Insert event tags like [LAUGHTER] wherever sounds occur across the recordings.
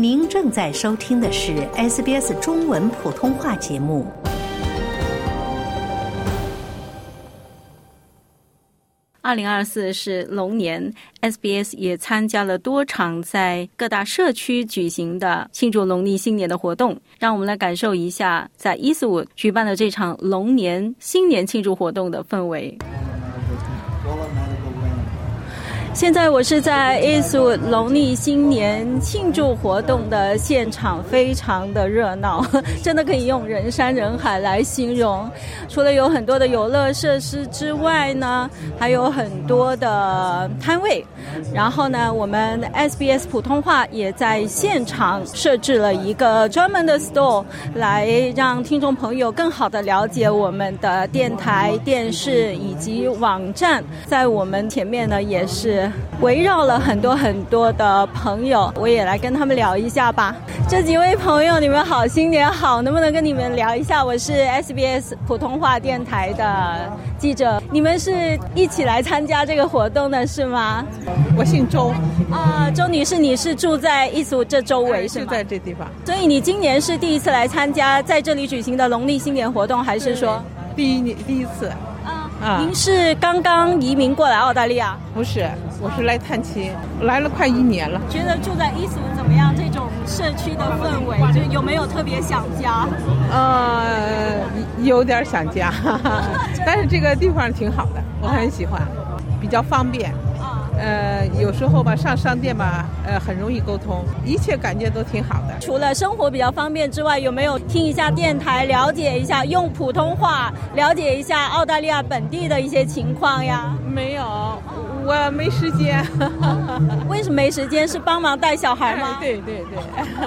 您正在收听的是 SBS 中文普通话节目。二零二四是龙年，SBS 也参加了多场在各大社区举行的庆祝农历新年的活动。让我们来感受一下在伊斯伍举办的这场龙年新年庆祝活动的氛围。现在我是在 i s 农历新年庆祝活动的现场，非常的热闹，[LAUGHS] 真的可以用人山人海来形容。除了有很多的游乐设施之外呢，还有很多的摊位。然后呢，我们 SBS 普通话也在现场设置了一个专门的 store，来让听众朋友更好的了解我们的电台、电视以及网站。在我们前面呢，也是。围绕了很多很多的朋友，我也来跟他们聊一下吧。这几位朋友，你们好，新年好！能不能跟你们聊一下？我是 SBS 普通话电台的记者，你们是一起来参加这个活动的是吗？我姓周啊，周女士，你是住在伊苏这周围是吗？就在这地方。所以你今年是第一次来参加在这里举行的农历新年活动，还是说第一年第一次？啊，您是刚刚移民过来澳大利亚？不是。我是来探亲，来了快一年了。觉得住在伊斯怎么样？这种社区的氛围，就有没有特别想家？呃，有点想家，[LAUGHS] 但是这个地方挺好的，我很喜欢，比较方便。呃，有时候吧，上商店吧，呃，很容易沟通，一切感觉都挺好的。除了生活比较方便之外，有没有听一下电台，了解一下用普通话了解一下澳大利亚本地的一些情况呀？没有。我没时间，[LAUGHS] 为什么没时间？是帮忙带小孩吗？对 [LAUGHS] 对对。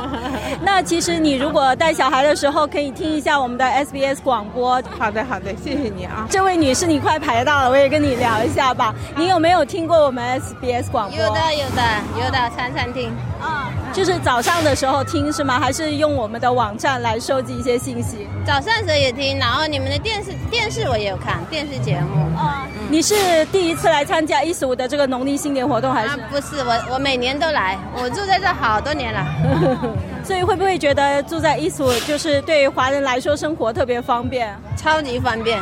[LAUGHS] 那其实你如果带小孩的时候，可以听一下我们的 SBS 广播。好的好的，谢谢你啊。这位女士，你快排到了，我也跟你聊一下吧。你有没有听过我们 SBS 广播？有的有的有的，常常听。啊，就是早上的时候听是吗？还是用我们的网站来收集一些信息？早上的时候也听，然后你们的电视电视我也有看电视节目。啊，你是第一次来参加一十五的这个农历新年活动还是？不是，我我每年都来，我住在这好多年了。[LAUGHS] 所以会不会觉得住在一十五就是对华人来说生活特别方便？超级方便。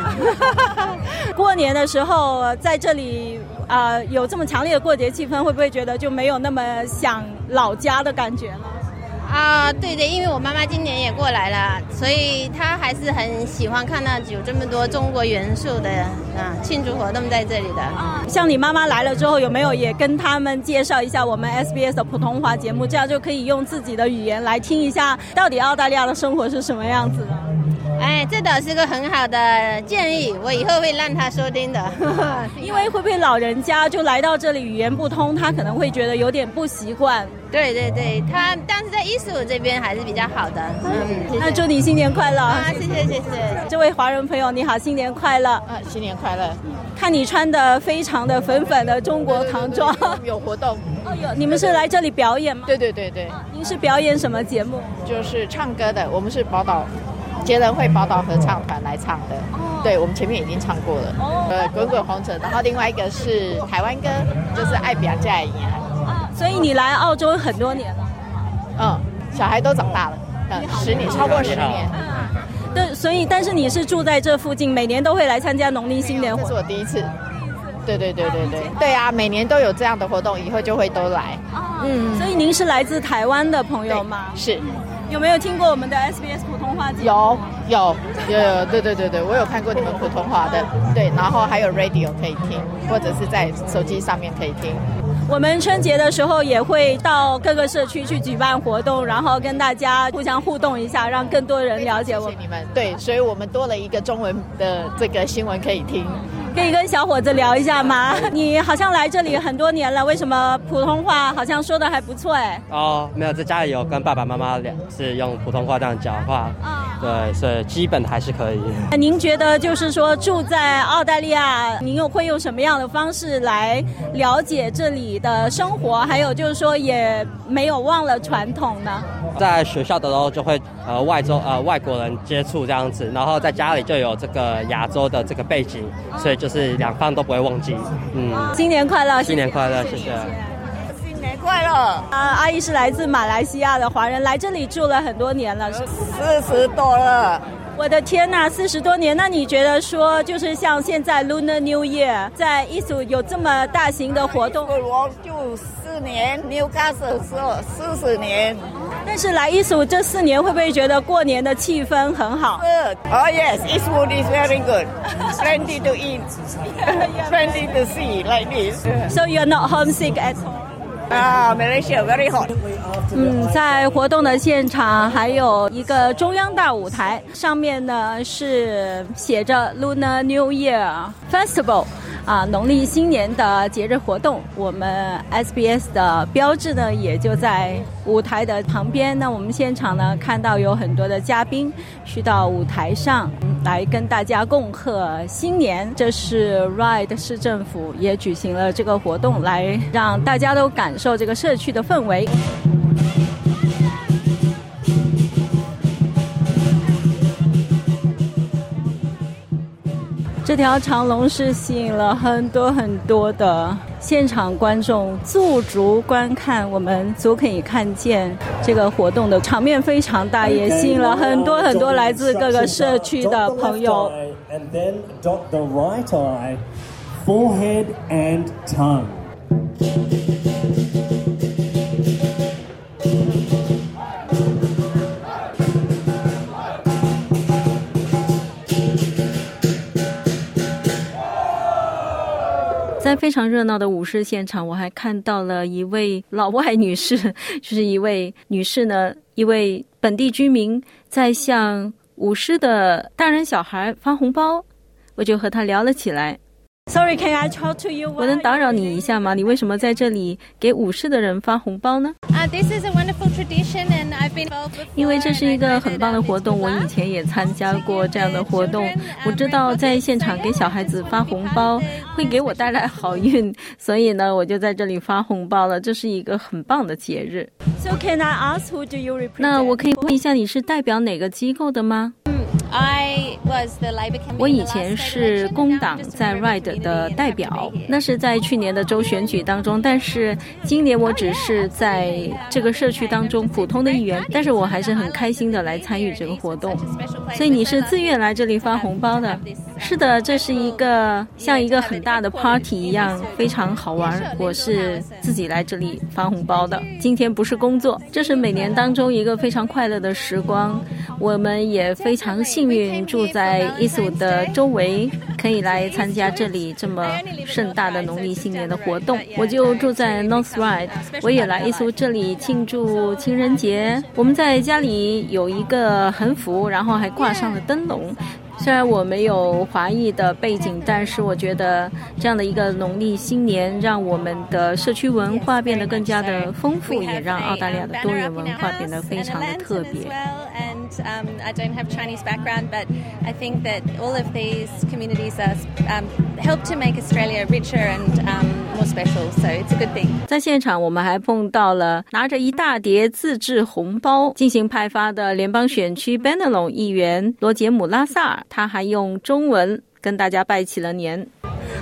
[LAUGHS] 过年的时候在这里啊，有这么强烈的过节气氛，会不会觉得就没有那么想老家的感觉了？啊，对对，因为我妈妈今年也过来了，所以她还是很喜欢看到有这么多中国元素的啊庆祝活动在这里的。啊像你妈妈来了之后，有没有也跟他们介绍一下我们 SBS 的普通话节目？这样就可以用自己的语言来听一下，到底澳大利亚的生活是什么样子的。哎，这倒是个很好的建议，我以后会让他收听的。[LAUGHS] 因为会不会老人家就来到这里语言不通，他可能会觉得有点不习惯。对对对，他但是在伊斯伍这边还是比较好的。嗯，那祝你新年快乐！啊，谢谢谢谢。这位华人朋友你好，新年快乐！啊，新年快乐！看你穿的非常的粉粉的中国唐装。有活动。哦有，你们是来这里表演吗？对对对对。您是表演什么节目？就是唱歌的，我们是宝岛。杰人会宝岛合唱团来唱的，对我们前面已经唱过了，呃，滚滚红尘，然后另外一个是台湾歌，就是爱比亚加一样。所以你来澳洲很多年了，嗯，小孩都长大了，嗯，十年超过十年。对，所以但是你是住在这附近，每年都会来参加农历新年，这是我第一次。对对对对对，对啊，每年都有这样的活动，以后就会都来。嗯，所以您是来自台湾的朋友吗？是。有没有听过我们的 SBS 普通话节目？有有有有，对对对对，我有看过你们普通话的，对，然后还有 radio 可以听，或者是在手机上面可以听。我们春节的时候也会到各个社区去举办活动，然后跟大家互相互动一下，让更多人了解我。谢谢你们对，所以我们多了一个中文的这个新闻可以听。可以跟小伙子聊一下吗？[LAUGHS] 你好像来这里很多年了，为什么普通话好像说的还不错哎？哦，没有，在家里有跟爸爸妈妈聊，是用普通话这样讲话。啊，对，所以基本还是可以。[LAUGHS] 您觉得就是说住在澳大利亚，您又会用什么样的方式来了解这里的生活？还有就是说也没有忘了传统呢？在学校的时候就会呃外州呃外国人接触这样子，然后在家里就有这个亚洲的这个背景，所以就是两方都不会忘记。嗯，新年快乐！新年快乐！谢谢。新年快乐！啊，阿姨是来自马来西亚的华人，来这里住了很多年了，是四十多了。我的天呐，四十多年！那你觉得说，就是像现在 Lunar New Year 在一组有这么大型的活动？我就四年，New Castle 是四十年。但是来艺术这四年，会不会觉得过年的气氛很好？呃，Oh yes，East Wood is very good. Plenty to eat, plenty to see like this. So you're not homesick at all? 啊，Malaysia very hot。嗯，在活动的现场还有一个中央大舞台，上面呢是写着 Lunar New Year Festival。啊，农历新年的节日活动，我们 SBS 的标志呢也就在舞台的旁边。那我们现场呢看到有很多的嘉宾去到舞台上来跟大家共贺新年。这是 Ride 市政府也举行了这个活动，来让大家都感受这个社区的氛围。这条长龙是吸引了很多很多的现场观众驻足观看。我们足可以看见这个活动的场面非常大，也吸引了很多很多来自各个社区的朋友。在非常热闹的舞狮现场，我还看到了一位老外女士，就是一位女士呢，一位本地居民在向舞狮的大人小孩发红包，我就和她聊了起来。Sorry, can I talk to you? 我能打扰你一下吗？你为什么在这里给舞狮的人发红包呢？因为这是一个很棒的活动，我以前也参加过这样的活动。我知道在现场给小孩子发红包会给我带来好运，所以呢，我就在这里发红包了。这是一个很棒的节日。So can I ask who do you represent? 那我可以问一下，你是代表哪个机构的吗？我以前是工党在 Ride 的代表，那是在去年的州选举当中。但是今年我只是在这个社区当中普通的一员，但是我还是很开心的来参与这个活动。所以你是自愿来这里发红包的？是的，这是一个像一个很大的 party 一样，非常好玩。我是自己来这里发红包的。今天不是工作，这是每年当中一个非常快乐的时光。我们也非常幸。幸运住在在伊苏的周围，可以来参加这里这么盛大的农历新年的活动。我就住在 North Ride，我也来伊苏这里庆祝情人节。我们在家里有一个横幅，然后还挂上了灯笼。虽然我没有华裔的背景，但是我觉得这样的一个农历新年，让我们的社区文化变得更加的丰富，也让澳大利亚的多元文化变得非常的特别。Um, I don't have Chinese background, but I think that all of these communities are, um, help to make Australia richer and um, more special. So it's a good thing. 在现场，我们还碰到了拿着一大叠自制红包进行派发的联邦选区 b e n a l o n 议员罗杰姆拉萨尔，他还用中文跟大家拜起了年。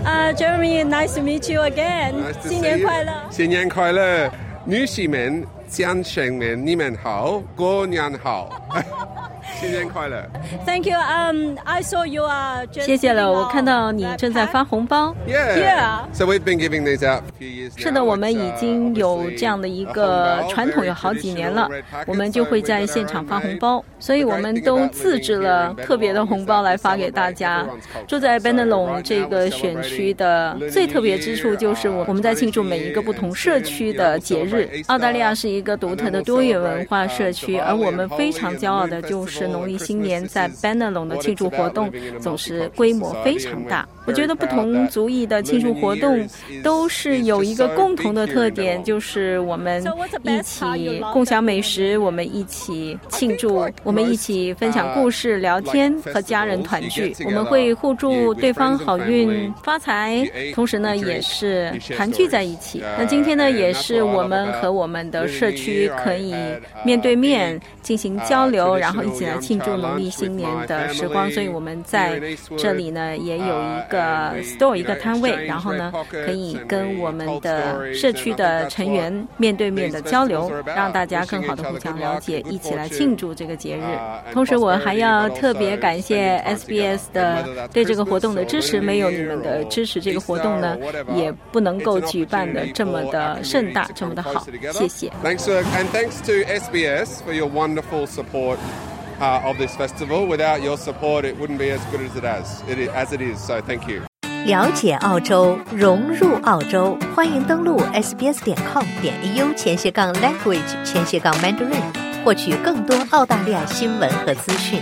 啊、uh,，Jeremy, nice to meet you again. Nice 新年快乐！新年快乐，女士们、先生们，你们好，过年好。新年快乐！Thank you. Um, I saw you are. 谢谢了，我看到你正在发红包。Yeah. So we've been giving these out for a few years. 是的，我们已经有这样的一个传统有好几年了。我们就会在现场发红包，所以我们都自制了特别的红包来发给大家。住在 b e n a l o n 这个选区的最特别之处就是我我们在庆祝每一个不同社区的节日。澳大利亚是一个独特的多元文化社区，而我们非常骄傲的就是。农历新年在 b e n a l o n 的庆祝活动总是规模非常大。我觉得不同族裔的庆祝活动都是有一个共同的特点，就是我们一起共享美食，我们一起庆祝，我们一起分享故事、聊天和家人团聚。我们会互助对方好运发财，同时呢也是团聚在一起。那今天呢也是我们和我们的社区可以面对面进行交流，然后一起来。庆祝农历新年的时光，所以我们在这里呢也有一个 store 一个摊位，然后呢可以跟我们的社区的成员面对面的交流，让大家更好的互相了解，一起来庆祝这个节日。同时，我还要特别感谢 SBS 的对这个活动的支持，没有你们的支持，这个活动呢也不能够举办的这么的盛大，这么的好。谢谢。Thanks and thanks to SBS for your wonderful support uh, of this festival. Without your support, it wouldn't be as good as it as it is, as it is. So thank you. 了解澳洲，融入澳洲，欢迎登录 sbs 点 com 点 au 前斜杠 language 前斜杠 mandarin，获取更多澳大利亚新闻和资讯。